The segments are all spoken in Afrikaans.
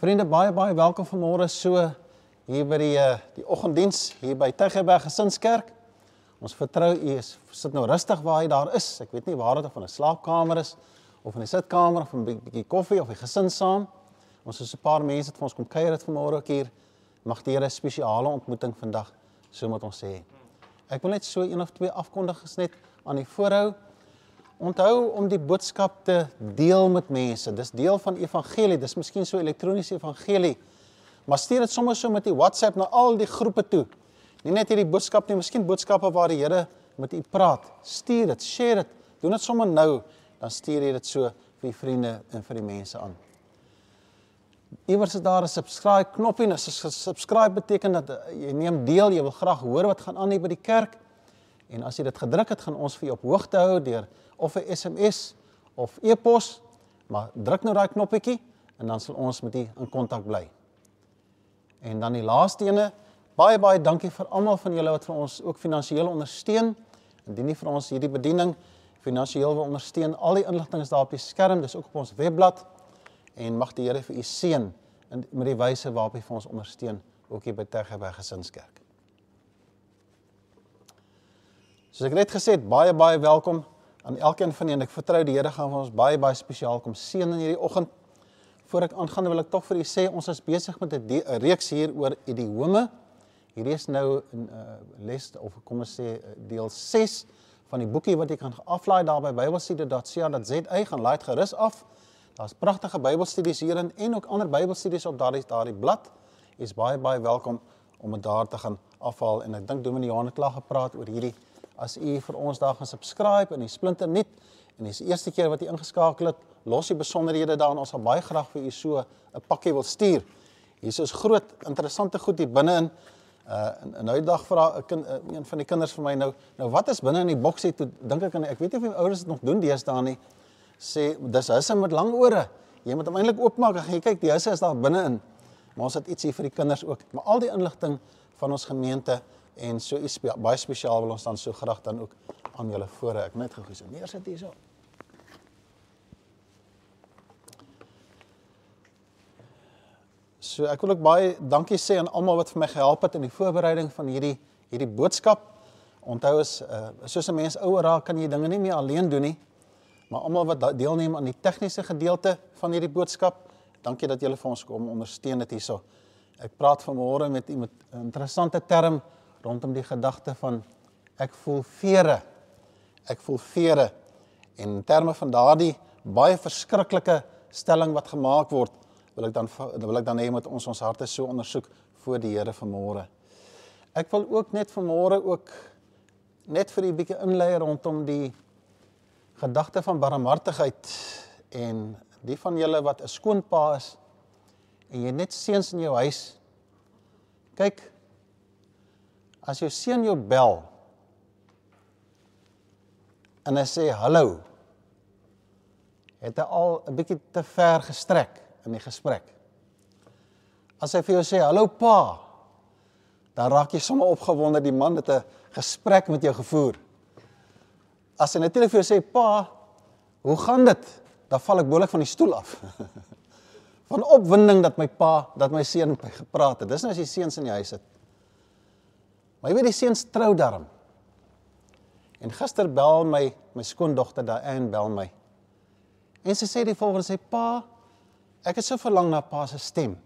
Vriende, baie baie welkom vanmôre so hier by die uh, die oggenddiens hier by Tygerberg Gesinskerk. Ons vertrou u is sit nou rustig waar hy daar is. Ek weet nie waar dit of in 'n slaapkamer is of in die sitkamer of 'n bietjie koffie of die gesin saam. Ons is 'n paar mense wat vir ons kom kuier het vanmôre ook hier. Mag die Here 'n spesiale ontmoeting vandag so met ons hê. Ek wil net so een of twee afkondigings net aan u voorhou. Onthou om die boodskap te deel met mense. Dis deel van evangelie. Dis miskien so elektroniese evangelie. Maar stuur dit sommer so met die WhatsApp na al die groepe toe. Nie net hierdie boodskap nie, miskien boodskappe waar die Here met u praat. Stuur dit, share dit. Doen dit sommer nou, dan stuur jy dit so vir u vriende en vir die mense aan. Iewers is daar 'n subscribe knoppie. As jy subscribe beteken dat jy neem deel, jy wil graag hoor wat gaan aan hier by die kerk. En as jy dit gedruk het, gaan ons vir jou op hoogte hou deur of 'n SMS of e-pos, maar druk nou daai knoppietjie en dan sal ons met u in kontak bly. En dan die laaste ene, baie baie dankie vir almal van julle wat vir ons ook finansiëel ondersteun. Indien nie vir ons hierdie bediening finansiëel wil ondersteun, al die inligting is daar op die skerm, dis ook op ons webblad en mag die Here vir u seën in met die wyse waarop hy vir ons ondersteun ook hier by Tegeberg Gesinskerk. Soos ek net gesê het, baie baie welkom aan elkeen van julle. Ek vertrou die Here gaan vir ons baie baie spesiaal kom seën in hierdie oggend. Voor ek aangaan wil ek tog vir u sê ons is besig met 'n reeks hier oor idiome. Hierdie is nou 'n uh, les of kom ons sê deel 6 van die boekie wat jy kan aflaai daar by bybelstudie.co.za gaan laai dit gerus af. Daar's pragtige Bybelstudies hierin en ook ander Bybelstudies op daardie daardie blad. Jy is baie baie welkom om dit daar te gaan afhaal en ek dink Dominee Johan klaar gepraat oor hierdie as u vir ons daar gaan subscribe en die splinter nuut en dis die eerste keer wat u ingeskakel het, los die besonderhede daar en ons sal baie graag vir u so 'n pakkie wil stuur. Hier is groot interessante goed hier binne-in. Uh en nou dag vra 'n kind uh, een van die kinders vir my nou, nou wat is binne in die boksie? Toe dink ek aan ek weet nie of die ouers dit nog doen deesdae nie. Sê dis husse met lang ore. Jy moet hom eintlik oopmaak en jy kyk die husse is daar binne-in. Maar ons het ietsie vir die kinders ook. Maar al die inligting van ons gemeente en so iets spe baie spesiaal wil ons dan so graag dan ook aan julle voorhou. Ek net gou sê neersit hierso. So ek wil ook baie dankie sê aan almal wat vir my gehelp het in die voorbereiding van hierdie hierdie boodskap. Onthou as uh, soos 'n mens ouer raak, kan jy dinge nie meer alleen doen nie. Maar almal wat deelneem aan die tegniese gedeelte van hierdie boodskap, dankie dat julle vir ons kom ondersteun dit hierso. Ek praat vanmôre met iemand 'n interessante term rondom die gedagte van ek voel vere. Ek voel vere. En in terme van daardie baie verskriklike stelling wat gemaak word, wil ek dan wil ek dan hê met ons ons harte so ondersoek voor die Here vanmôre. Ek wil ook net vanmôre ook net vir 'n bietjie inlei rondom die gedagte van barmhartigheid en die van julle wat 'n skoonpa is en jy net seuns in jou huis kyk as jou seun jou bel en hy sê hallo. Het hy al 'n bietjie te ver gestrek in die gesprek. As hy vir jou sê hallo pa dan raak jy sommer opgewonde die man het 'n gesprek met jou gevoer. As hy natuurlik vir jou sê pa hoe gaan dit? dan val ek bolik van die stoel af. Van opwinding dat my pa dat my seun gepraat het. Dis nou as jy seuns in die huis het Maar jy weet die seuns trou darm. En gister bel my my skoondogter Diane bel my. En sy sê die volgende sê pa, ek het so verlang na pa se stem.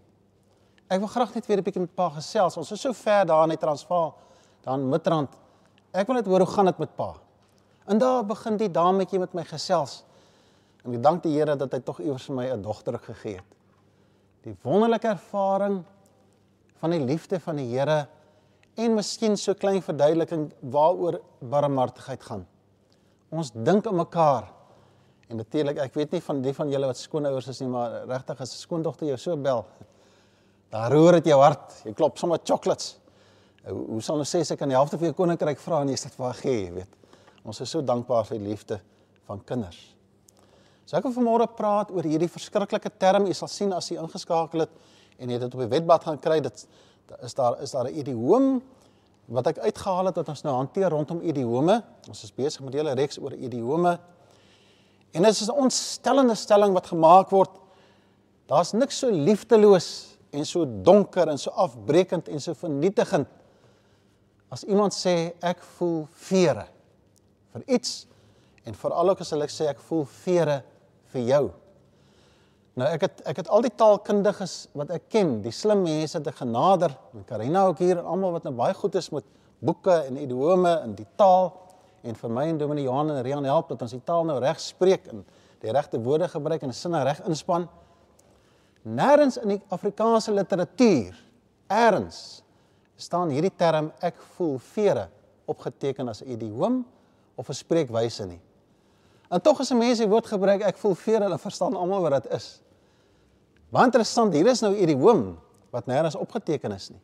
Ek wil graag net weer 'n bietjie met pa gesels. Ons is so ver daar in die Transvaal, daar in Midrand. Ek wil net hoor hoe gaan dit met pa. En daar begin die dametjie met my gesels. En ek dank die Here dat hy tog iewers vir my 'n dogter gegee het. Die wonderlike ervaring van die liefde van die Here en miskien so klein verduideliking waaroor barmhartigheid gaan. Ons dink aan mekaar. En natuurlik, ek weet nie van die van julle wat skoonouers is nie, maar regtig as 'n skoondogter jou so bel, dan roer dit jou hart. Jy klop sommer chocolates. Hoe, sal ons sê as ek aan die helfte van jou koninkryk vra en jy sê dit vir gee, jy weet. Ons is so dankbaar vir die liefde van kinders. So ek wil vanmôre praat oor hierdie verskriklike term. Jy sal sien as jy ingeskakel het en jy dit op die wetblad gaan kry, dit is daar is daar 'n idioom wat ek uitgehaal het wat ons nou hanteer rondom idiome. Ons is besig met 'n hele reeks oor idiome. En dit is 'n ontstellende stelling wat gemaak word Daar's niks so liefdeloos en so donker en so afbreekend en so vernietigend as iemand sê ek voel vere vir iets en veral ook as hulle sê ek voel vere vir jou. Nou ek het ek het al die taalkundiges wat ek ken, die slim mense ek genader, en Karina ook hier en almal wat nou baie goed is met boeke en idiome en die taal en vir my en Dominee Johan en Rian help dat ons die taal nou reg spreek en die regte woorde gebruik en sinne reg inspann. Nêrens in die Afrikaanse literatuur eers staan hierdie term ek voel vere opgeteken as 'n idioom of 'n spreekwyse nie. En tog as 'n mens die woord gebruik ek voel vere, hulle verstaan almal wat dit is. Baie interessant, hier is nou 'n idioom wat nêrens opgeteken is nie.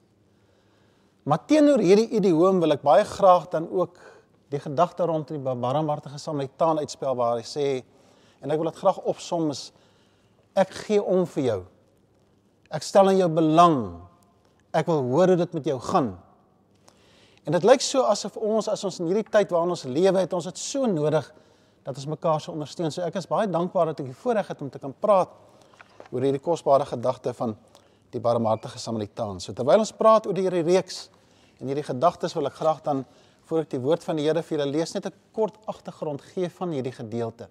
Maar teenoor hierdie idioom wil ek baie graag dan ook die gedagte rond die barmhartige Samaritaan uitspel waar hy sê en ek wil dit graag opsom is ek gee om vir jou. Ek stel in jou belang Ek wil hoor hoe dit met jou gaan. En dit lyk so asof ons as ons in hierdie tyd waarin ons lewe het, ons dit so nodig dat ons mekaar so ondersteun. So ek is baie dankbaar dat ek die voorreg het om te kan praat oor hierdie kosbare gedagte van die barmhartige Samaritaan. So terwyl ons praat oor hierdie reeks en hierdie gedagtes wil ek graag dan voor ek die woord van die Here vir julle lees net 'n kort agtergrond gee van hierdie gedeelte.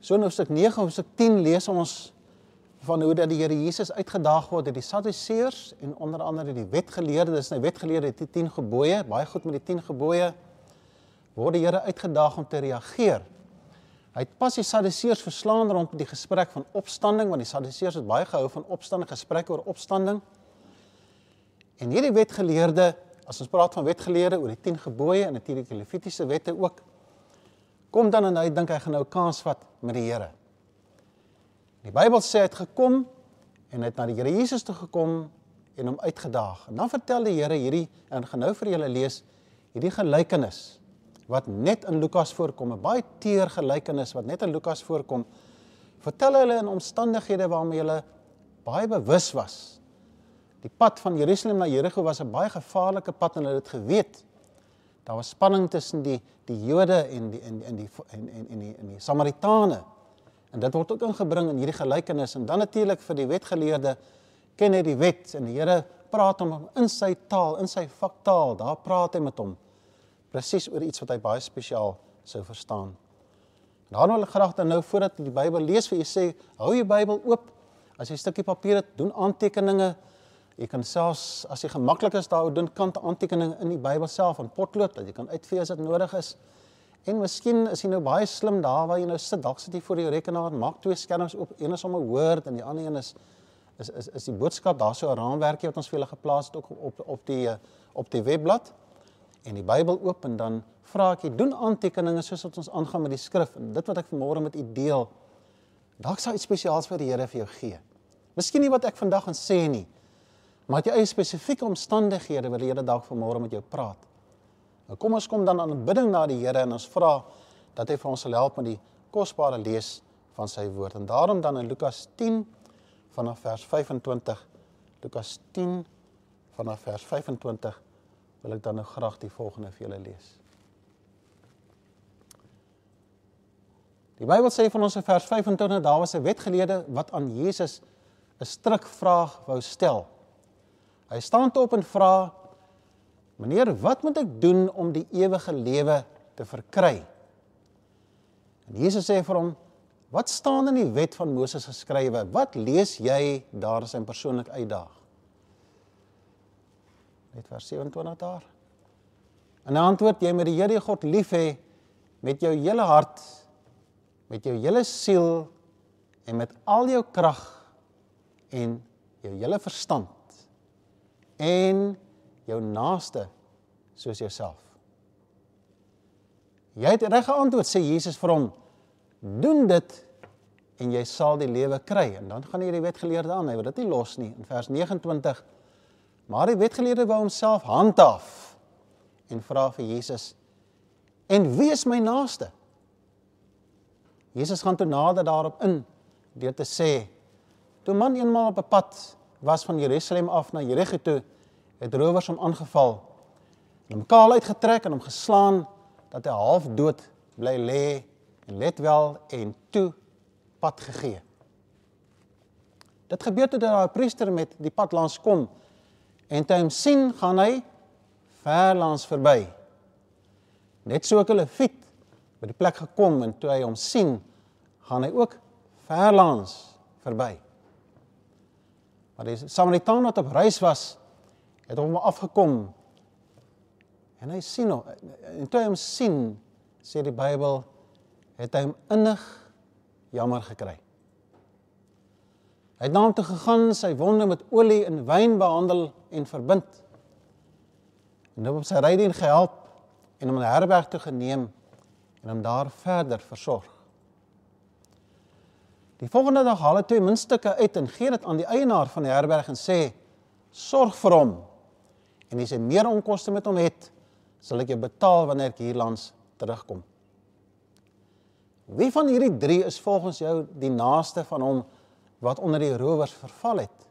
So in hoofstuk 9 of hoofstuk 10 lees ons van hoe dat die Here Jesus uitgedaag word deur die Sadduseërs en onder andere die wetgeleerdes, nou wetgeleerde het die 10 gebooie, baie goed met die 10 gebooie word die Here uitgedaag om te reageer. Hy het pas die Sadduseërs verslaan rond die gesprek van opstanding want die Sadduseërs het baie gehou van opstanding, gesprekke oor opstanding. En hierdie wetgeleerde, as ons praat van wetgeleerde oor die 10 gebooie en natuurlik die Levitiese wette ook, kom dan en hy dink hy gaan nou kans vat met die Here. Die Bybel sê hy het gekom en het na die Here Jesus toe gekom en hom uitgedaag. En dan vertel die Here hierdie en gaan nou vir julle lees hierdie gelykenis wat net in Lukas voorkom, 'n baie teer gelykenis wat net in Lukas voorkom. Vertel hulle in omstandighede waarmee hulle baie bewus was. Die pad van Jerusalem na Jerigo was 'n baie gevaarlike pad en hulle het geweet. Daar was spanning tussen die die Jode en die en en die en en en die, en die Samaritane. En dit word ook ingebring in hierdie gelykenis en dan natuurlik vir die wetgeleerde ken hy die wet en die Here praat hom in sy taal, in sy vaktaal, daar praat hy met hom presies oor iets wat hy baie spesiaal sou verstaan. Daarom wil ek graag dan nou voordat jy die Bybel lees vir jy sê, hou jou Bybel oop. As jy 'n stukkie papier het, doen aantekeninge. Jy kan selfs as jy gemaklik is daar doen kant aantekeninge in die Bybel self in potlood dat jy kan uitvee as dit nodig is. En miskien is jy nou baie slim daar waar jy nou sit, dalk sit jy voor jou rekenaar, maak twee skerms oop, een is om 'n woord en die ander een is is is is die boodskap, daar's so 'n raamwerkie wat ons vir julle geplaas het ook op op die op die webblad en die Bybel oop en dan vra ek jy doen aantekeninge soos wat ons aangaan met die skrif en dit wat ek vanmôre met u deel. Dalk sou iets spesiaals vir die Here vir jou gee. Miskien nie wat ek vandag gaan sê nie, maar jy eie spesifieke omstandighede wil die Here dalk vanmôre met jou praat. Nou kom ons kom dan aan aanbidding na die Here en ons vra dat hy vir ons sal help met die kosbare lees van sy woord. En daarom dan in Lukas 10 vanaf vers 25 Lukas 10 vanaf vers 25 wil ek dan nou graag die volgende vir julle lees. Die Bybel sê van ons in vers 25 daar was 'n wetgeleerde wat aan Jesus 'n strikvraag wou stel. Hy staan op en vra Meneer, wat moet ek doen om die ewige lewe te verkry? En Jesus sê vir hom, wat staan in die wet van Moses geskrywe? Wat lees jy daar as 'n persoonlik uitdaag? Net vers 27 daar. En hy antwoord jy met die Here God lief hê met jou hele hart, met jou hele siel en met al jou krag en jou hele verstand. En jou naaste soos jouself. Jy het reg geantwoord sê Jesus vir hom. Doen dit en jy sal die lewe kry. En dan gaan hierdie wetgeleerde aan, hy wil dit nie los nie in vers 29. Maar die wetgeleerde wou homself handhaaf en vra vir Jesus: "En wie is my naaste?" Jesus gaan toe nader daarop in deur te sê: "Toe man eenmaal op 'n pad was van Jerusalem af na Jerigo toe, het rowers hom aangeval en hom kaal uitgetrek en hom geslaan dat hy half dood bly lê en let wel en toe pad gegee. Dit gebeur toe dat daai priester met die pad langs kom en toe hom sien, gaan hy ver langs verby. Net so ek hulle fiet by die plek gekom en toe hy hom sien, gaan hy ook ver langs verby. Maar die Samaritaan wat op reis was, het hom afgekom. En hy sien hom en toe hy hom sien, sê die Bybel, het hy hom innig jammer gekry. Hy het na hom toe gegaan, sy wonde met olie en wyn behandel en verbind. En hom op sy rydien gehelp en hom na 'n herberg toe geneem en hom daar verder versorg. Die volgende dag haal hy twee muntstukke uit en gee dit aan die eienaar van die herberg en sê: "Sorg vir hom. En as jy meer onkoste met hom het, sal ek jou betaal wanneer ek hierlands terugkom." Wie van hierdie 3 is volgens jou die naaste van hom wat onder die rowers verval het?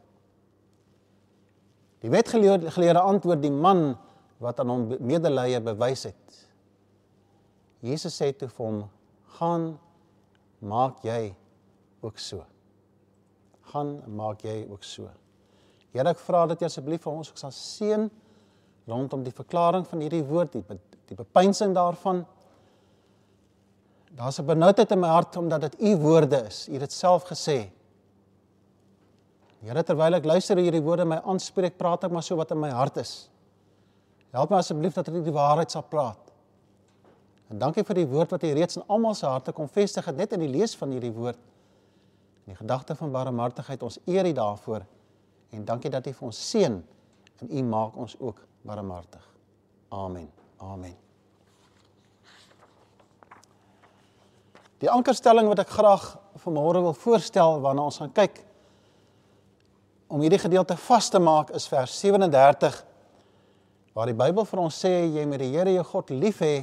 Die wetgeleerde antwoord die man wat aan hom medelee bewys het. Jesus sê toe vir hom: "Gaan maak jy ook so." Gaan maak jy ook so. Here, ek vra dat jy asseblief vir ons ook sal seën rondom die verklaring van hierdie woord, die, die bepeinsing daarvan. Daar's 'n benoudheid in my hart omdat dit u woorde is. U het dit self gesê. Here, terwyl ek luister hoe hierdie woorde my aanspreek, praat ek maar so wat in my hart is. Help my asseblief dat ek die waarheid sal praat. En dankie vir die woord wat U reeds in almal se harte kom vestig het net in die lees van hierdie woord. In die gedagte van barmhartigheid ons eer U daarvoor en dankie dat U vir ons seën en U maak ons ook barmhartig. Amen. Amen. Die ankerstelling wat ek graag vanmôre wil voorstel waarna ons gaan kyk om hierdie gedeelte vas te maak is vers 37 waar die Bybel vir ons sê jy moet die Here jou God lief hê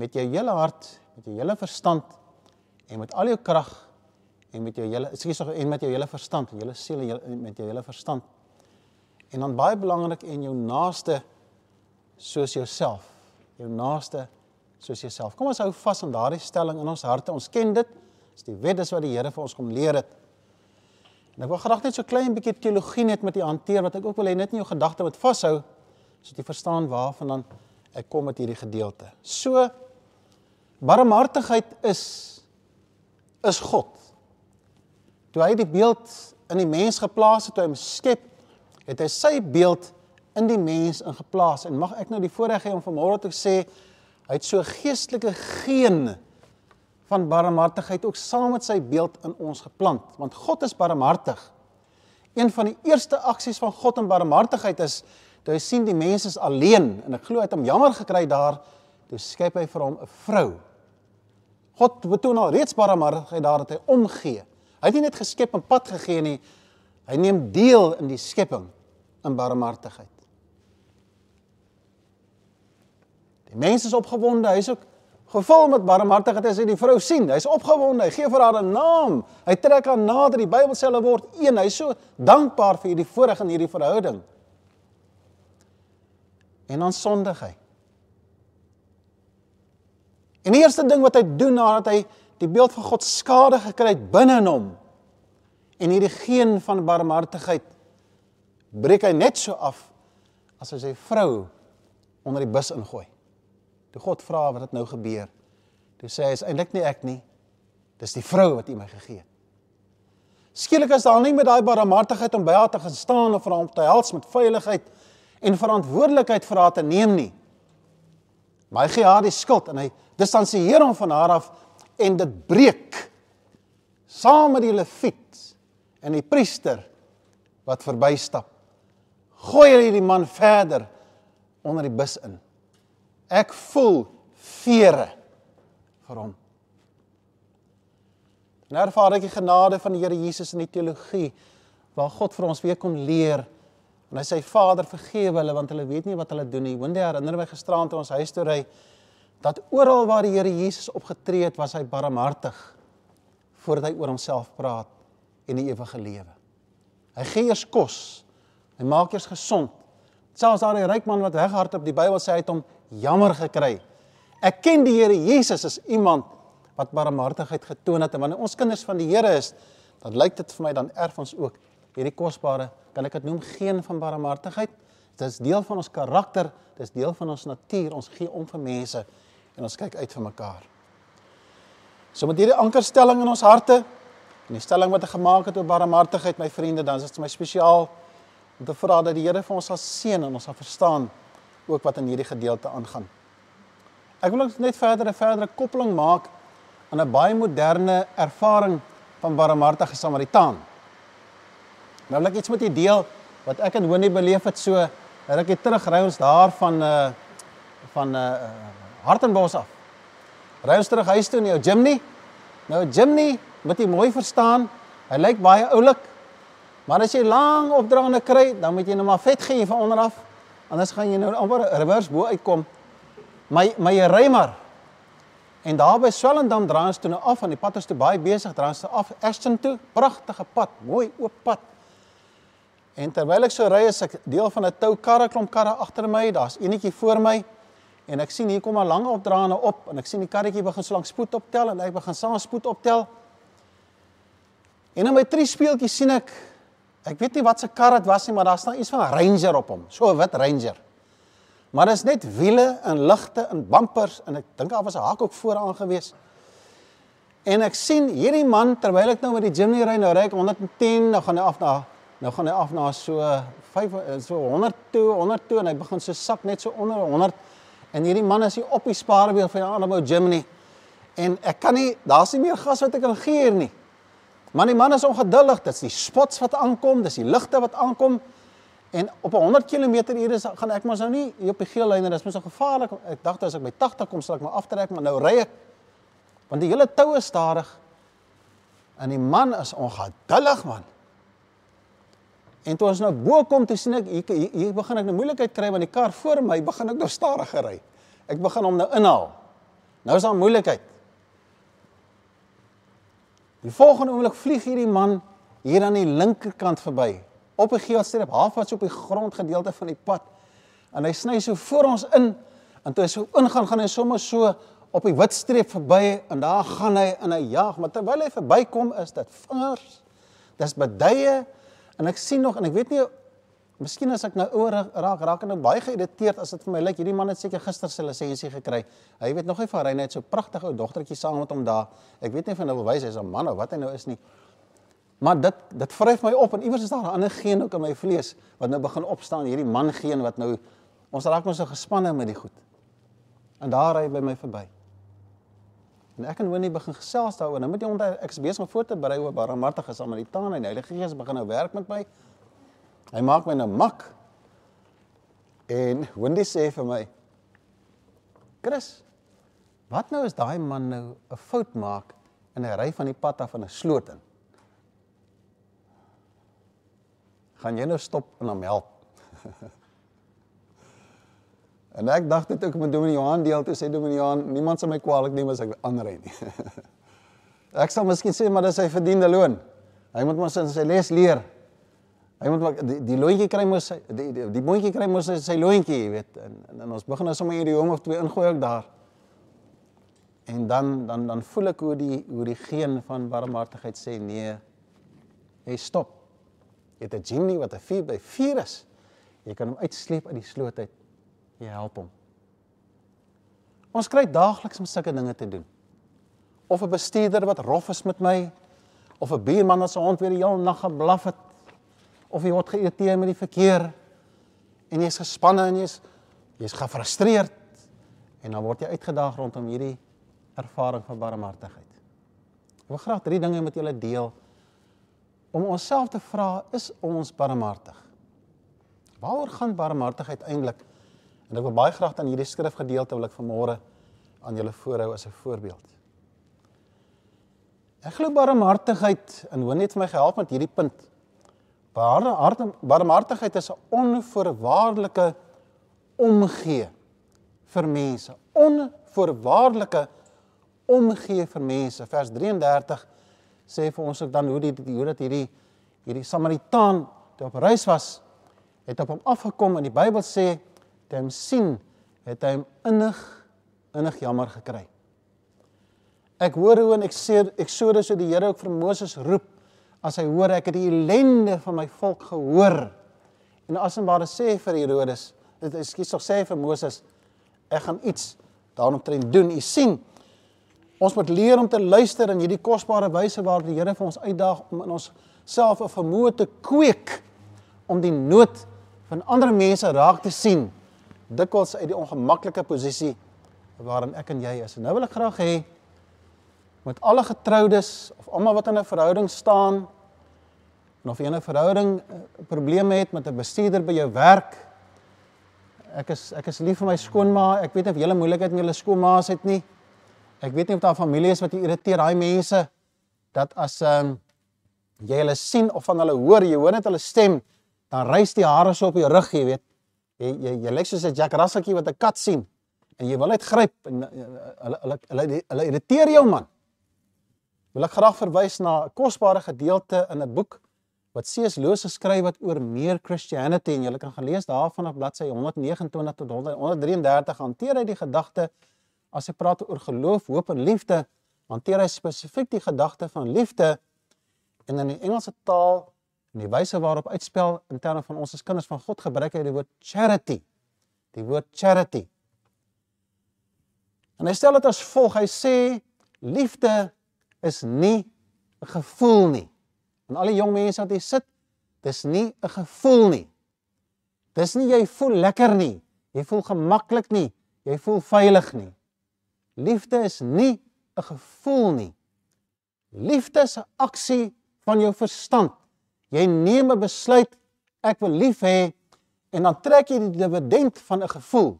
met jou hele hart, met jou hele verstand en met al jou krag en met jou hele ekskuus en met jou hele verstand, jou hele siel en met jou hele verstand. En dan baie belangrik en jou naaste soos jouself, jou naaste soos jouself. Kom ons hou vas aan daardie stelling in ons harte. Ons ken dit. Dis die wet wat die Here vir ons kom leer het. En ek wil graag net so klein bietjie teologie net met u hanteer wat ek ook wil hê net in jou gedagte moet vashou sodat jy verstaan waarvan dan ek kom met hierdie gedeelte. So barmhartigheid is is God. Toe hy die beeld in die mens geplaas het, toe hy hom skep, het hy sy beeld in die mens ingeplaas en mag ek nou die voorreg hê om vanmôre te sê hy het so geestelike geen van barmhartigheid ook saam met sy beeld in ons geplant want God is barmhartig. Een van die eerste aksies van God in barmhartigheid is Toe hy sien die mense is alleen en ek glo hy het hom jammer gekry daar, toe skep hy vir hom 'n vrou. God betoon al reeds barmhartigheid daar dat hy omgee. Hy het nie net geskep en pad gegee nie. Hy neem deel in die skepping in barmhartigheid. Die mense is opgewonde, hy's ook gevul met barmhartigheid as hy die vrou sien. Hy's opgewonde, hy gee vir haar 'n naam. Hy trek haar nader. Die Bybel sê hulle word een. Hy's so dankbaar vir hierdie voorreg in hierdie verhouding en dan sondig hy. En die eerste ding wat hy doen nadat hy die beeld van God skade gekry het binne in hom en hierdie geen van barmhartigheid breek hy net so af as hy sy vrou onder die bus ingooi. Toe God vra wat het nou gebeur? Toe sê hy is eintlik nie ek nie. Dis die vrou wat U my gegee het. Skielik is daar nie met daai barmhartigheid om by haar te gaan staan of vir hom te help met veiligheid en verantwoordelikheid vir haar te neem nie. Maar hy gee haar die skuld en hy distansieer hom van haar af en dit breek saam met die leviet en die priester wat verbystap. Gooi hy die man verder onder die bus in. Ek voel vere vir hom. En ervaar ek die genade van die Here Jesus in die teologie waar God vir ons weer kon leer En hy sê Vader vergewe hulle want hulle weet nie wat hulle doen nie. Winde herinner my gisteraan toe ons huis toe ry dat oral waar die Here Jesus opgetree het, was hy barmhartig voordat hy oor homself praat en die ewige lewe. Hy gee eers kos. Hy maak eers gesond. Selfs daai ryk man wat weghardop die Bybel sê hy het hom jammer gekry. Ek ken die Here Jesus as iemand wat barmhartigheid getoon het en wanneer ons kinders van die Here is, dan lyk dit vir my dan erf ons ook hierdie kosbare, kan ek dit noem geen van barmhartigheid. Dit is deel van ons karakter, dit is deel van ons natuur. Ons gee om vir mense en ons kyk uit vir mekaar. So met hierdie ankerstelling in ons harte en die stelling wat ek gemaak het oor barmhartigheid, my vriende, dan is dit my spesiaal om te vra dat die Here vir ons sal seën en ons sal verstaan ook wat in hierdie gedeelte aangaan. Ek wil net verder 'n verdere koppeling maak aan 'n baie moderne ervaring van barmhartige Samaritaan. Nou wil ek iets met u deel wat ek en Honie beleef het so rukkie terug ry ons daar van uh van uh Hartenbos af. Ry ons terug huis toe in jou Jimny. Nou Jimny, moet jy mooi verstaan, hy lyk baie oulik. Maar as jy lang opdraande kry, dan moet jy nou maar vet gee van onder af. Anders gaan jy nou amper reverse bo uitkom. My my ry maar. En daar by Swellendam draai ons toe nou af aan die pad is toe baie besig, draai ons af Ashton toe, pragtige pad, mooi oop pad. En terwyl ek so ry, is ek deel van 'n tou karre klomp karre agter my, daar's enetjie voor my. En ek sien hier kom 'n lang opdraande op en ek sien die karretjie begin so lank spoed optel en hy begin saam spoed optel. En in my drie speeltjies sien ek ek weet nie wat se kar dit was nie, maar daar staan iets van 'n Ranger op hom, so 'n wit Ranger. Maar dit is net wiele en ligte en bumpers en ek dink daar was 'n hak ook vooraan gewees. En ek sien hierdie man terwyl ek nou met die Jimny ry, nou ry ek 110, nou gaan hy af na Nou gaan hy af na so 5 so 100 toe, 100 toe en hy begin so sak net so onder 100. En hierdie man is hier op die spaarwiel van die Adamo Germany. En ek kan nie, daar's nie meer gas wat ek kan gee hier nie. Maar die man is ongeduldig. Dit's die spots wat aankom, dis die ligte wat aankom. En op 100 km/h is gaan ek mos nou nie op die geel lyn en dis mos so gevaarlik. Ek dink as ek by 80 kom sal ek maar aftrek, maar nou ry ek want die hele toue stadig. En die man is ongeduldig man. En toe ons nou bo kom, toe sien ek hier, hier, hier begin ek nou moeilikheid kry want die kar voor my begin ek nou stadiger ry. Ek begin hom nou inhaal. Nou is daar moeilikheid. Die volgende oomblik vlieg hierdie man hier aan die linkerkant verby. Op 'n geelstreep halfpad op die grondgedeelte van die pad. En hy sny so voor ons in. En toe hy so ingaan gaan hy sommer so op die wit streep verby. En daar gaan hy in 'n jag, maar terwyl hy verbykom is dit vingers. Dis beduie. En ek sien nog en ek weet nie miskien as ek nou ouer raak raak en nou baie geïrriteerd as dit vir my lyk hierdie man het seker gister sy lisensie gekry. Hy weet nog nie van hy net so pragtige ou dogtertjie saam met hom daar. Ek weet nie of hy nou wil wys hy's 'n man of wat hy nou is nie. Maar dit dit vryf my op en iewers is daar 'n ander geen ook in my vlees wat nou begin opstaan hierdie man geen wat nou ons raak mos so gespanne met die goed. En daar ry by my verby. En ek en Winnie begin gesels daaroor. Nou moet jy onthou ek is besig om voor te berei oor barmhartige Samaritane en die Heilige Gees begin nou werk met my. Hy maak my nou mak. En Winnie sê vir my: "Chris, wat nou as daai man nou 'n fout maak en hy ry van die pad af in 'n sloot in? Gaan jy nou stop en hom help?" En ek dink dit ook met Dominee Johan deel toe sê Dominee Johan, niemand sal my kwaadlik neem as ek aanry nie. ek sal miskien sê maar dis sy verdiende loon. Hy moet mos sy les leer. Hy moet maar die, die loontjie kry mos die die, die boontjie kry mos sy, sy loontjie, jy weet. En, en, en ons begin nou sommer hierdie hom of twee ingooi ook daar. En dan dan dan voel ek hoe die hoe die geen van barmhartigheid sê nee. Hy stop. Jy het 'n genie wat 'n 4 by 4 is. Jy kan hom uitsleep uit die sloot uit. Jy help hom. Ons kry daagliks om sulke dinge te doen. Of 'n bestuurder wat rof is met my, of 'n buurman wat sy hond weer die hele nag geblaf het, of jy word geïrriteer met die verkeer en jy's gespanne en jy's jy's gefrustreerd en dan word jy uitgedaag rondom hierdie ervaring van barmhartigheid. Ek wil graag drie dinge met julle deel om onsself te vra, is ons barmhartig? Waaroor gaan barmhartigheid eintlik? En ek wil baie graag aan hierdie skrifgedeelte wil ek vanmôre aan julle voorhou as 'n voorbeeld. Ek glo barmhartigheid en hoe net vir my gehelp met hierdie punt. Barmhartigheid is 'n onvoorwaardelike omgee vir mense. Onvoorwaardelike omgee vir mense. Vers 33 sê vir ons ook dan hoe die hoe dat hierdie hierdie Samaritaan wat op reis was, het op hom afgekom en die Bybel sê toe hom sien, het hy hom innig innig jammer gekry. Ek hoor hoe en ek sê Eksodus hoe die Here ook vir Moses roep as hy hoor ek het die ellende van my volk gehoor. En asemware sê vir Herodes, dit skiet tog sê vir Moses, ek gaan iets daaromtrent doen. U sien, ons moet leer om te luister in hierdie kosbare wyse waar die Here vir ons uitdaag om in ons self 'n vermoë te kweek om die nood van ander mense raak te sien dikwels uit die ongemaklike posisie waarin ek en jy is. Nou wil ek graag hê met alle getroudes of almal wat in 'n verhouding staan en of jy 'n verhouding eh, probleme het met 'n bestuurder by jou werk. Ek is ek is lief vir my skoonma. Ek weet nie of 'n moeilikheid met julle skoonmaas het nie. Ek weet nie of daar familie is wat irriteer daai mense dat as ehm um, jy hulle sien of van hulle hoor, jy hoor net hulle stem, dan rys die hare so op jou rug, jy weet. Jy jy jy lyk soos 'n Jack Russeltjie wat 'n kat sien en jy wil net gryp en eh, hulle hulle hulle hulle irriteer jou man. Wil ek graag verwys na 'n kosbare gedeelte in 'n boek wat C.S. Lewis geskryf het oor meer Christianity en jy kan gaan lees daarvan op bladsy 129 tot 133 hanteer hy die gedagte as hy praat oor geloof, hoop en liefde, hanteer hy spesifiek die gedagte van liefde en in die Engelse taal en die wyse waarop uitspel in terme van ons as kinders van God gebruik hy die woord charity. Die woord charity. En hy stel dit as volg, hy sê liefde is nie 'n gevoel nie. En al die jong mense wat hier sit, dis nie 'n gevoel nie. Dis nie jy voel lekker nie, jy voel gemaklik nie, jy voel veilig nie. Liefde is nie 'n gevoel nie. Liefde is 'n aksie van jou verstand. Jy neem 'n besluit, ek wil lief hê en dan trek jy die dividend van 'n gevoel.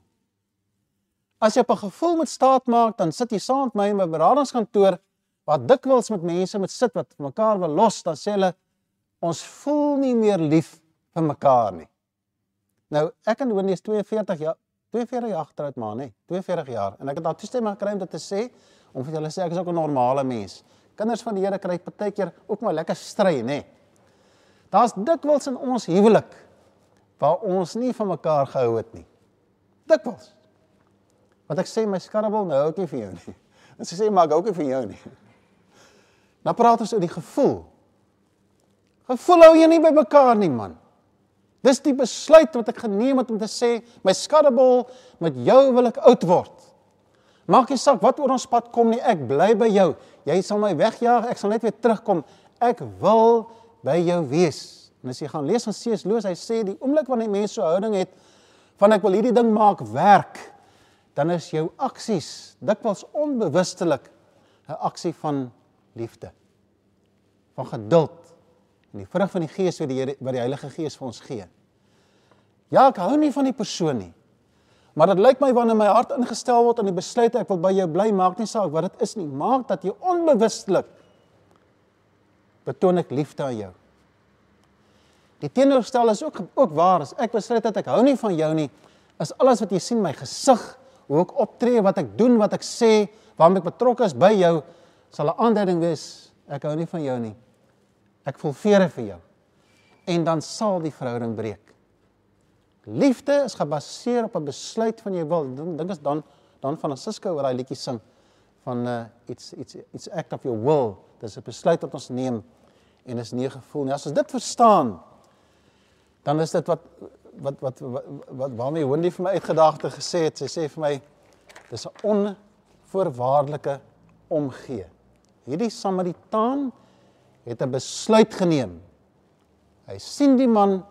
As jy op 'n gevoel moet staat maak, dan sit jy saam met my in my beradingskantoor wat dikwels met mense moet sit wat mekaar wil los, dan sê hulle ons voel nie meer lief vir mekaar nie. Nou, ek en Winnie is 42 jaar 42 jaar agteruit maar nê, 42 jaar en ek het daar toestemming gekry om dit te sê om vir julle sê ek is ook 'n normale mens. Kinders van die Here kry partykeer ook maar lekker stry, nê. Daar's dikwels in ons huwelik waar ons nie van mekaar gehou het nie. Dikwels. Wat ek sê my skarrebel nou ook nie vir jou nie. En sy sê maar ek ook nie vir jou nie. Nou praat ons oor die gevoel. Gevoel hou jy nie by mekaar nie, man. Dis die besluit wat ek geneem het om te sê my skarrebel met jou wil ek oud word. Maak nie saak wat oor ons pad kom nie, ek bly by jou. Jy sal my wegjaag, ek sal net weer terugkom. Ek wil by jou wees. En as jy gaan lees van C.S. Lewis, hy sê die oomblik wanneer 'n mens so houding het van ek wil hierdie ding maak werk, dan is jou aksies dikwels onbewustelik 'n aksie van liefde. Van geduld en die vrug van die Gees wat die Here wat die Heilige Gees vir ons gee. Ja, ek hou nie van die persoon nie. Maar dit lyk my wanneer my hart ingestel word aan die besluit ek wil by jou bly, maak nie saak wat dit is nie, maak dat jy onbewustelik betoon ek liefde aan jou. Die teenoorgestel is ook ook waar as ek besluit dat ek hou nie van jou nie, is alles wat jy sien my gesig, hoe ek optree, wat ek doen, wat ek sê, waarmee ek betrokke is by jou, sal 'n aanduiding wees ek hou nie van jou nie. Ek voel vere vir jou. En dan sal die verhouding breek. Liefde is gebaseer op 'n besluit van jou wil. Dink as dan dan van Sisko oor daai liedjie sing van uh iets iets iets act of your will. Dis 'n besluit wat ons neem en is nie gevoel nie. As ons dit verstaan, dan is dit wat wat wat wat, wat waarmee Wendy vir my uitgedagte gesê het. Sy sê vir my dis 'n onvoorwaardelike omgee. Hierdie Samaritaan het 'n besluit geneem. Hy sien die man,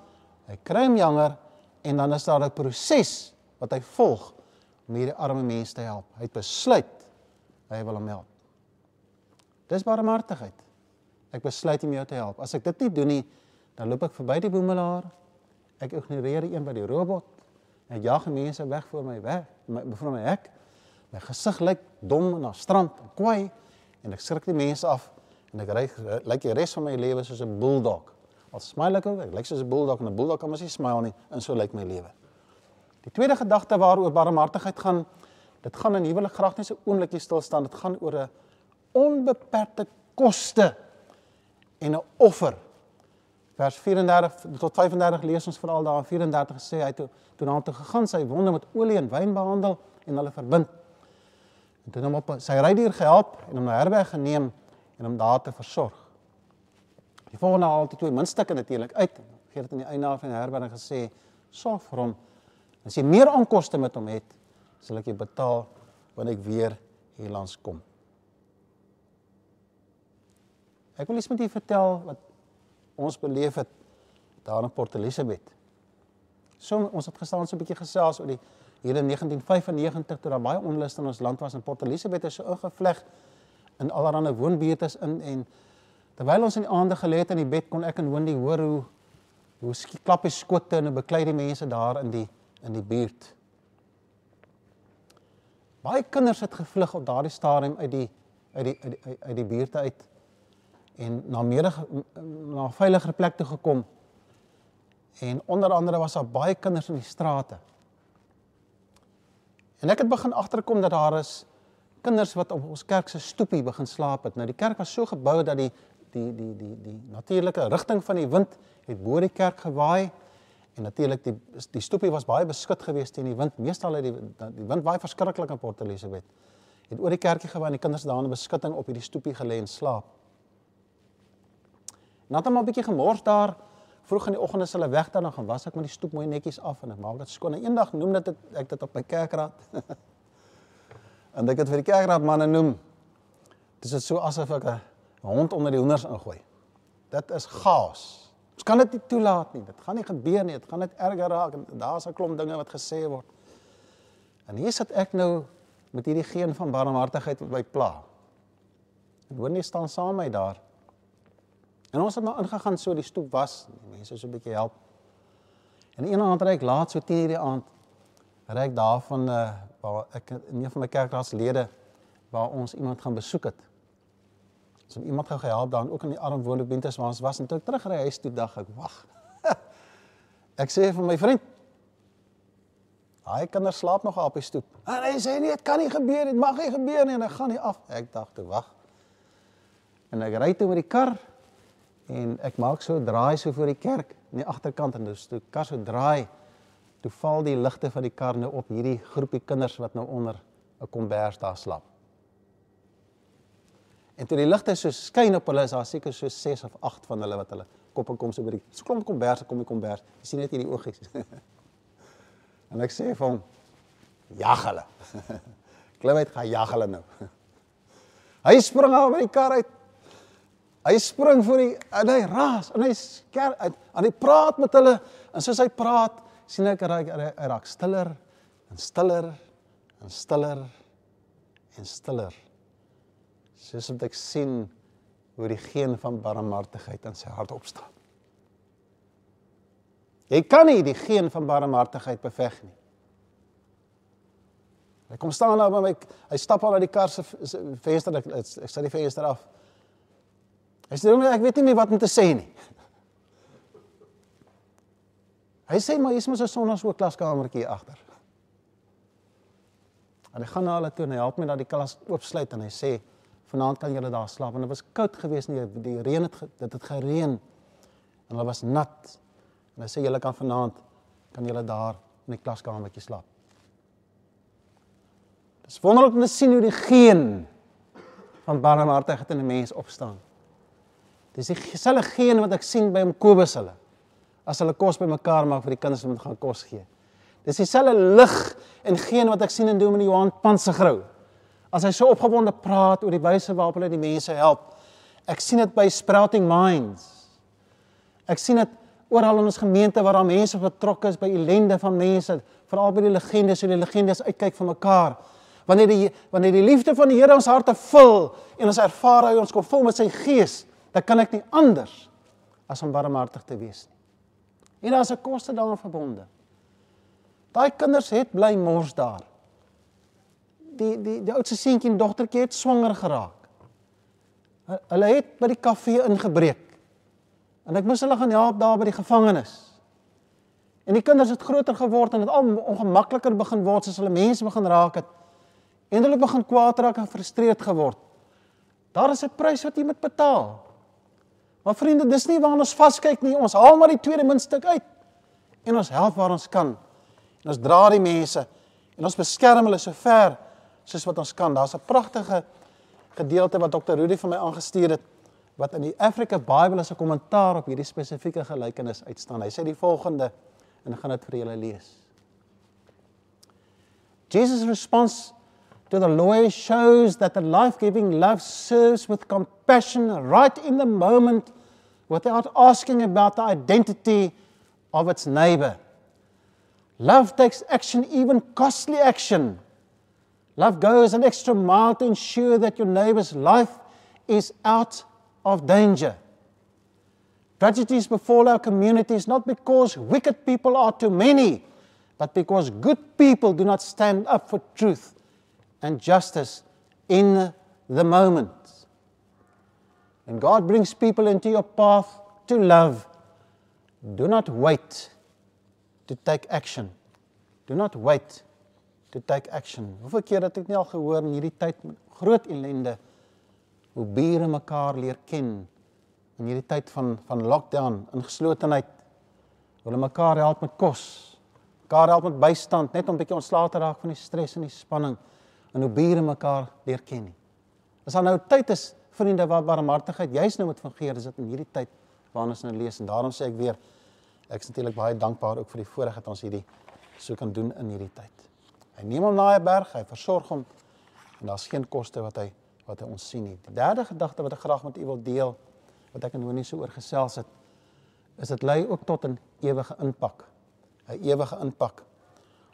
hy kry hom jonger en dan is daar 'n proses wat hy volg om hierdie arme mense te help. Hy het besluit hy wil hom help. Dis barmhartigheid. Ek besluit om jou te help. As ek dit nie doen nie, dan loop ek verby die boemelaar. Ek ignoreer een by die robot en jag mense weg voor my weg, my voor my hek. My gesig lyk dom na strand en kwaai en ek skrik die mense af en ek ry lyk die res van my lewe soos 'n bulldog. Al smile ek ek lyk soos 'n bulldog en 'n bulldog kan mos nie smile nie, en so lyk my lewe. Die tweede gedagte waaroor barmhartigheid gaan, dit gaan in huwelik graag nie so oomblikie stil staan, dit gaan oor 'n onbeperkte koste en 'n offer. Vers 34 tot 35 lees ons veral daar in 34 sê hy toe toe na hom toe gegaan sy wonde met olie en wyn behandel en hulle verbind. En toe hom op sy rydier gehelp en hom na herberg geneem en hom daar te versorg. Die volgende haal die twee muntstukke natuurlik uit. Gee dit in die einde van die herberg gesê, "Sorg vir hom. As jy meer aankoste met hom het, sal ek jou betaal wanneer ek weer hier langs kom." Ek wil iets met julle vertel wat ons beleef het daar in Port Elizabeth. So ons het gestaan so 'n bietjie gesels oor die hier in 1995 toe daar baie onlus in ons land was in Port Elizabeth is so ingevleg in allerlei woonbuurte in en terwyl ons in die aande gelê het in die bed kon ek en Wendy hoor hoe hoe klap die skotte en beklei die mense daar in die in die buurt. Baie kinders het gevlug op daardie stadium uit die uit die uit die, uit die buurte uit en na meer na veiliger plek toe gekom. En onder andere was daar baie kinders in die strate. En ek het begin agterkom dat daar is kinders wat op ons kerk se stoepie begin slaap het. Nou die kerk was so gebou dat die die die die die natuurlike rigting van die wind het bo die kerk gewaai en natuurlik die die stoepie was baie beskud geweest teen die wind. Meestal het die die wind baie verskriklik in Port Elizabeth. Het oor die kerkie gewaai en die kinders daar in beskutting op hierdie stoepie gelê en slaap. Nadat hom 'n bietjie gemors daar vroeg in die oggend as hulle weg dan gaan was ek met die stoep mooi netjies af en ek maak dit skoon. En eendag noem dit ek dit op my kerkraad. en ek het vir die kerkraad manne noem. Dis dit so asof ek 'n hond onder die hoenders ingooi. Dit is gaas. Ons kan dit nie toelaat nie. Dit gaan nie gebeur nie. Dit gaan net erger raak en daar's 'n klomp dinge wat gesê word. En hier sit ek nou met hierdie geen van barmhartigheid wat my pla. En hoor nie staan saam met my daar. En ons het maar ingegaan so die stoep was, die mense so 'n bietjie help. En een aand ry ek laat so 10:00 die aand ry ek daarvan uh eh, waar ek in een van my kerkraadslede waar ons iemand gaan besoek het. So iemand gou gehelp daar ook in die arm woonbentes waar ons was en toe ek terugry huis toe dag ek wag. ek sê vir my vriend Hy kinders slaap nog op die stoep. En hy sê nee, dit kan nie gebeur dit mag nie gebeur nie en ek gaan nie af. Ek dink toe wag. En ek ry toe met die kar en ek maak so draai so voor die kerk in die agterkant en dus toe kar so draai toe val die ligte van die kar nou op hierdie groepie kinders wat nou onder 'n kombers daar slaap. En toe die ligte so skyn op hulle is daar seker so 6 of 8 van hulle wat hulle koppe kom so by die so klomp kombers kom die kombers. Jy sien net hierdie oogies. en ek sê vir hom jag hulle. Klim uit gaan jag hulle nou. Hy spring al by die kar uit Hy spring voor die en hy raas en hy sker en hy praat met hulle en soos hy praat sien ek hy, hy, raak stiller en stiller en stiller en stiller. Soos wat ek sien hoe die geen van barmhartigheid in sy hart opstaan. Jy kan nie die geen van barmhartigheid beveg nie. Hy kom staan daar by my hy stap al uit die kar se venster ek, ek sit die venster af. Hy sê hom ek weet nie meer wat om te sê nie. Hy sê maar hier's mos 'n sonnaskool klaskamertjie agter. En hy gaan na hulle toe en hy help my dat die klas oopsluit en hy sê vanaand kan julle daar slaap want dit was koud geweest nie die reën het dit het gereën en hulle was nat. En hy sê julle kan vanaand kan julle daar in die klaskamertjie slaap. Dis wonderlik om te sien hoe die geen van barmhartigheid in 'n mens opstaan. Dis dieselfde geen wat ek sien by Kobus hulle. As hulle kos bymekaar maak vir die kinders om te gaan kos gee. Dis dieselfde lig en geen wat ek sien in Dominee Johan Pansegrou. As hy so opgewonde praat oor die wyse waarop hulle die mense help. Ek sien dit by Sprouting Minds. Ek sien dit oral in ons gemeente waar daar mense betrokke is by ellende van mense, veral by die legendes, hoe die legendes uitkyk vir mekaar. Wanneer die wanneer die liefde van die Here ons harte vul en ons ervaar hy ons kom vol met sy gees, dan kan ek nie anders as om barmhartig te wees nie. En daar's 'n koste daaraan verbonde. Daai kinders het bly mors daar. Die die die oudste seentjie en dogtertjie het swanger geraak. Hulle het by die kafee ingebreek. En ek moes hulle gaan help daar by die gevangenis. En die kinders het groter geword en dit al ongemakliker begin word as hulle mense begin raak het. En hulle begin kwaad raak en gefrustreerd geword. Daar is 'n prys wat jy moet betaal. Maar vriende, dis nie waar ons vaskyk nie. Ons haal maar die tweede muntstuk uit. En ons help waar ons kan. En ons dra die mense en ons beskerm hulle so ver soos wat ons kan. Daar's 'n pragtige gedeelte wat Dr. Rudy vir my aangestuur het wat in die Afrika Bybel as 'n kommentaar op hierdie spesifieke gelykenis uitstaan. Hy sê die volgende en ek gaan dit vir julle lees. Jesus' response to the lawyer shows that the life-giving love serves with compassion right in the moment without asking about the identity of its neighbor. Love takes action, even costly action. Love goes an extra mile to ensure that your neighbor's life is out of danger. Tragedies befall our communities not because wicked people are too many, but because good people do not stand up for truth and justice in the moment. When God brings people into your path to love, do not wait to take action. Do not wait to take action. Hoeveel keer het ek nie al gehoor in hierdie tyd groot ellende hoe bure mekaar leer ken in hierdie tyd van van lockdown, ingeslotenheid. Hulle mekaar help met kos, mekaar help met bystand net om 'n bietjie ontslae te raak van die stres en die spanning en hoe bure mekaar leer ken nie. As daar nou tyd is vriende waar barmhartigheid juis nou moet fungeer, is dit in hierdie tyd waarna ons nou lees en daarom sê ek weer ek is natuurlik baie dankbaar ook vir die voorreg dat ons hierdie so kan doen in hierdie tyd. Hy neem hom na 'n berg, hy versorg hom en daar's geen koste wat hy wat hy ons sien nie. Die derde gedagte wat ek graag met u wil deel wat ek nou nie so oor gesels het is dit lei ook tot 'n ewige impak. 'n Ewige impak.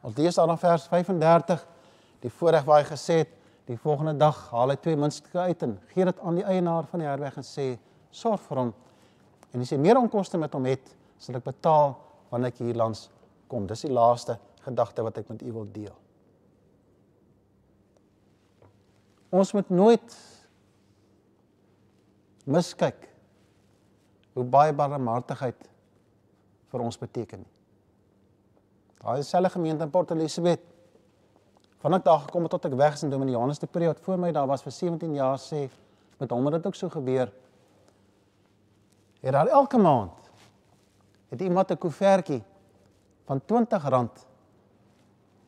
Ons lees daar in vers 35 die voorreg waar hy gesê het die volgende dag haal hy twee muntstuk uit en gee dit aan die eienaar van die herberg en sê sorg vir hom. En as jy meer onkoste met hom het, sal ek betaal wanneer ek hier langs kom. Dis die laaste gedagte wat ek met u wil deel. Ons moet nooit miskyk hoe baie barmhartigheid vir ons beteken. Daai selfe gemeente in Port Elizabeth van ek daar gekom tot ek weg is in Dominicanus te periode voor my daar was vir 17 jaar sê met hom het dit ook so gebeur. Het daar elke maand het iemand 'n koevertjie van R20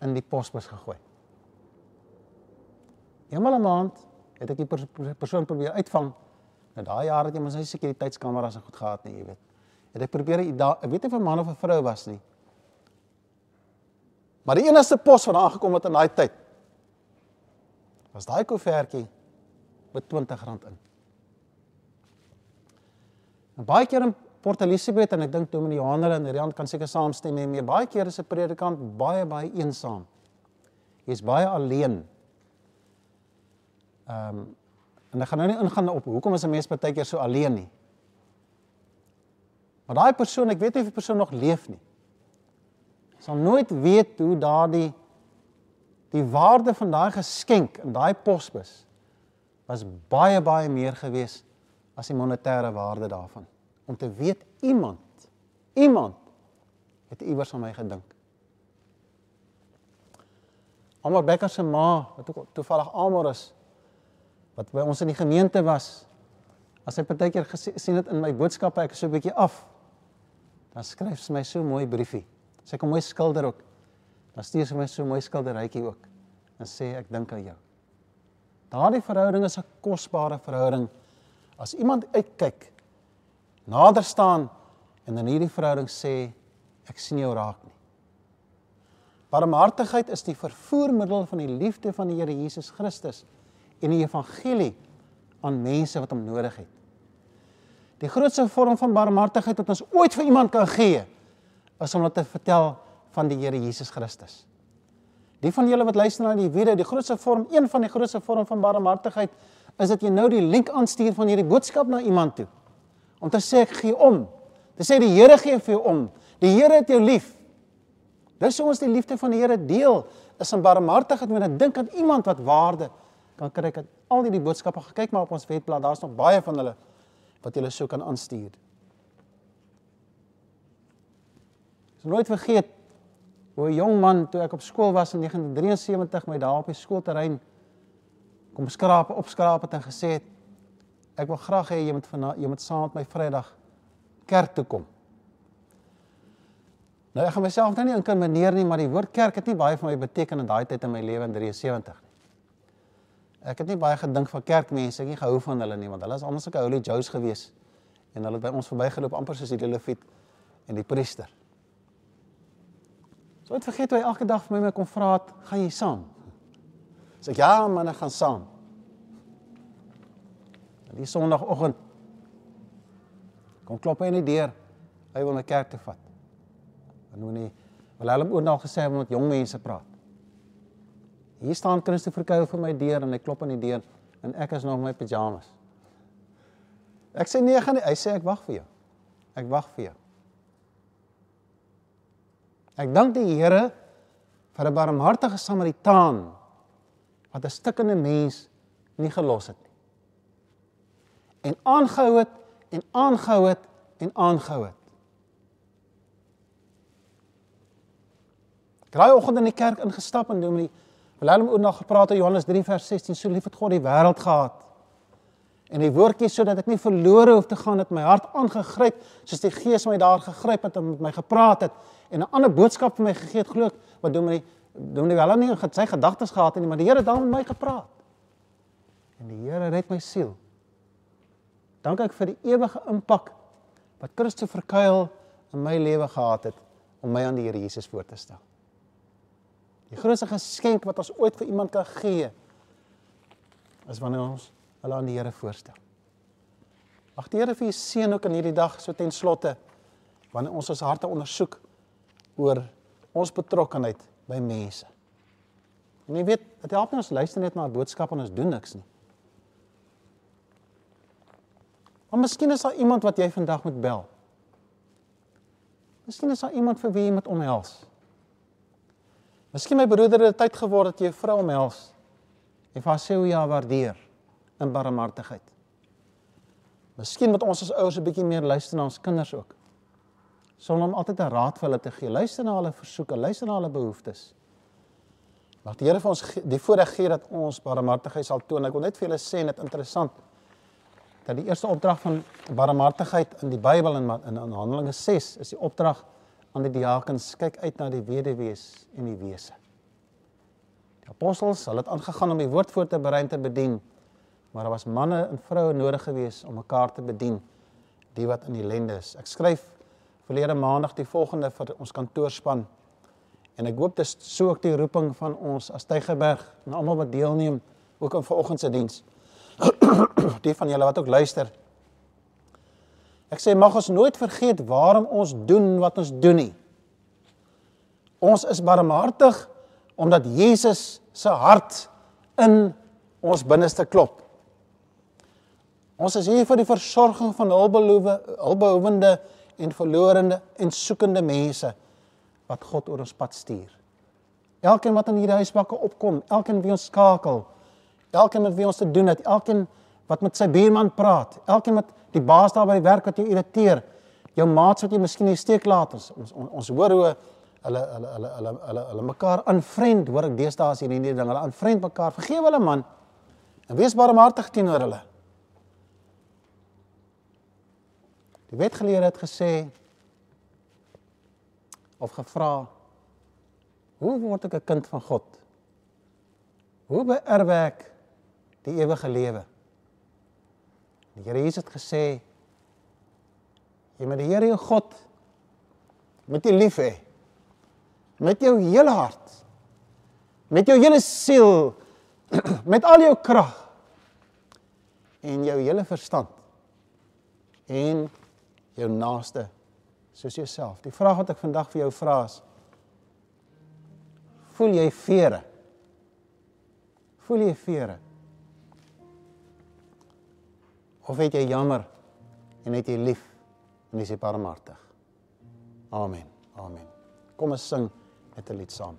in die posbus gegooi. Eenmal 'n maand het ek die persoon probeer uitvang. Nou daai jaar het jy mos nie sekuriteitskameras en goed gehad nie, jy weet. Het ek probeer ek weet nie of 'n man of 'n vrou was nie. Maar die enigste pos wat aangekom het in daai tyd was daai koevertjie met R20 in. En baie keer in Port Elizabeth en ek dink Dominee Johanna en Rian kan seker saamstem met my. Baie keer is 'n predikant baie baie eensaam. Hy's baie alleen. Ehm um, en ek gaan nou nie ingaan op hoekom is 'n mens baie keer so alleen nie. Maar daai persoon, ek weet nie of die persoon nog leef nie. Sal nooit weet hoe daardie die waarde van daai geskenk in daai posbus was baie baie meer gewees as die monetêre waarde daarvan om te weet iemand iemand het iewers aan my gedink. Almal Becker se ma wat ook toevallig almal is wat by ons in die gemeente was. As sy partykeer gesien het in my boodskappe ek is so 'n bietjie af. Dan skryf sy my so mooi briefie. Sy kom mooi skilder ook. Dan stuur sy my so mooi skilderytjie ook en sê ek dink aan jou. Daardie verhouding is 'n kosbare verhouding. As iemand uitkyk nader staan en in hierdie verhouding sê ek sien jou raak nie. Barmhartigheid is die vervoermiddel van die liefde van die Here Jesus Christus en die evangelie aan mense wat hom nodig het. Die grootste vorm van barmhartigheid wat ons ooit vir iemand kan gee, is om te vertel van die Here Jesus Christus. Die van julle wat luister na die video, die grootste vorm, een van die grootste vorm van barmhartigheid is dat jy nou die link aanstuur van hierdie boodskap na iemand toe om te sê ek gee om. Te sê die Here gee vir jou om. Die Here het jou lief. Dis hoe ons die liefde van die Here deel, is in barmhartigheid met 'n dink aan iemand wat waarde kan kry. Ek het al hierdie boodskappe gekyk maar op ons webblad, daar's nog baie van hulle wat jy sou kan aanstuur. Ek sal nooit vergeet hoe 'n jong man toe ek op skool was in 1973 my daar op die skoolterrein kom skraap opskraap het en gesê het ek wil graag hê jy moet van jy moet saam met my Vrydag kerk toe kom. Nou ek gaan myself nou nie inkrimineer nie, maar die woord kerk het nie baie vir my beteken in daai tyd in my lewe in 73 nie. Ek het nie baie gedink van kerkmense, ek het nie gehou van hulle nie, want hulle is almal sulke holy joes gewees. En hulle het by ons verbygeloop amper soos die leviet en die priester. So het vergeet hoe hy elke dag vir my my kom vra het, "Gaan jy saam?" Sê ek, "Ja, man, ek gaan saam." En die Sondagoggend kom klop hy in die deur. Hy wil my kerk toe vat. En nou nie wel hulle ook nog gesê om met jong mense praat. Hier staan Christoffel Kuil vir my deur en hy klop aan die deur en ek is nog in my pyjamas. Ek sê nee, gaan nie. Hy sê ek wag vir jou. Ek wag vir jou. Ek dank die Here vir 'n barmhartige Samaritaan wat 'n stikkende mens nie gelos het nie. En aangehou het en aangehou het en aangehou het. Graai oggend in die kerk ingestap en dominee Wel hulle ook nog gepraat oor Johannes 3 vers 16, so lief het God die wêreld gehad. En die woordjie sodat ek nie verlore hoef te gaan het my hart aangegryp soos die Gees my daar gegryp het en met my gepraat het en 'n ander boodskap vir my gegee het glo ek wat doen my doen nie wel nie sy gedagtes gehad het nie maar die Here het dan met my gepraat. En die Here red my siel. Dank ek vir die ewige impak wat Christoffel Kuil in my lewe gehad het om my aan die Here Jesus voor te stel. Die grootste geskenk wat ons ooit vir iemand kan gee is wanneer ons hulle aan die Here voorstel. Mag die Here vir u seën ook in hierdie dag so ten slotte wanneer ons ons harte ondersoek oor ons betrokkenheid by mense. En jy weet, dit help nie ons luister net na 'n boodskap en ons doen niks nie. Maar miskien is daar iemand wat jy vandag moet bel. Miskien is daar iemand vir wie jy moet omhels. Miskien my broeder het tyd geword dat jy 'n vrou omhels en vir haar sê hoe jy haar waardeer in barmhartigheid. Miskien moet ons as ouers 'n bietjie meer luister na ons kinders ook. Sonder om altyd 'n raad vir hulle te gee. Luister na hulle versoeke, luister na hulle behoeftes. Mag die Here vir ons die voorreg gee dat ons barmhartigheid sal toon. Ek wil net vir julle sê net interessant dat die eerste opdrag van barmhartigheid in die Bybel in in Handelinge 6 is die opdrag aan die diakens kyk uit na die weduwees en die wese. Die apostels, hulle het aangegaan om die woord voor te berei en te bedien, maar daar was manne en vroue nodig gewees om mekaar te bedien, die wat in ellende is. Ek skryf verlede maandag die volgende vir ons kantoorspan en ek hoop dis so ook die roeping van ons as Tygerberg en almal wat deelneem ook aan vanoggend se diens. die van julle wat ook luister, Ek sê mag ons nooit vergeet waarom ons doen wat ons doen nie. Ons is barmhartig omdat Jesus se hart in ons binneste klop. Ons is hier vir die versorging van hulpbehoewe, hulpbehoewende en verlorende en soekende mense wat God oor ons pad stuur. Elkeen wat in hierdie huisbakke opkom, elkeen wie ons skakel, elkeen met wie ons te doen het, elkeen wat met sy buurman praat, elkeen met die baas daar by die werk wat jou irriteer, jou maats wat jy miskien in die steek laat. Ons ons, ons hoor hoe hulle hulle hulle hulle hulle hulle mekaar aanvriend, hoor ek deesdae as hierdie ding, hulle aanvriend mekaar. Vergewe hulle man. En wees barmhartig teenoor hulle. Die wetgeleerde het gesê of gevra hoe word ek 'n kind van God? Hoe beerwe ek die ewige lewe? Die Here Jesus het gesê jy moet die Here jou God met jou lief hê met jou hele hart met jou hele siel met al jou krag en jou hele verstand en jou naaste soos jouself. Die vraag wat ek vandag vir jou vra is: Voel jy vere? Voel jy vere? Of het jy jammer en het jy lief en is jy barmhartig? Amen. Amen. Kom ons sing met 'n lied saam.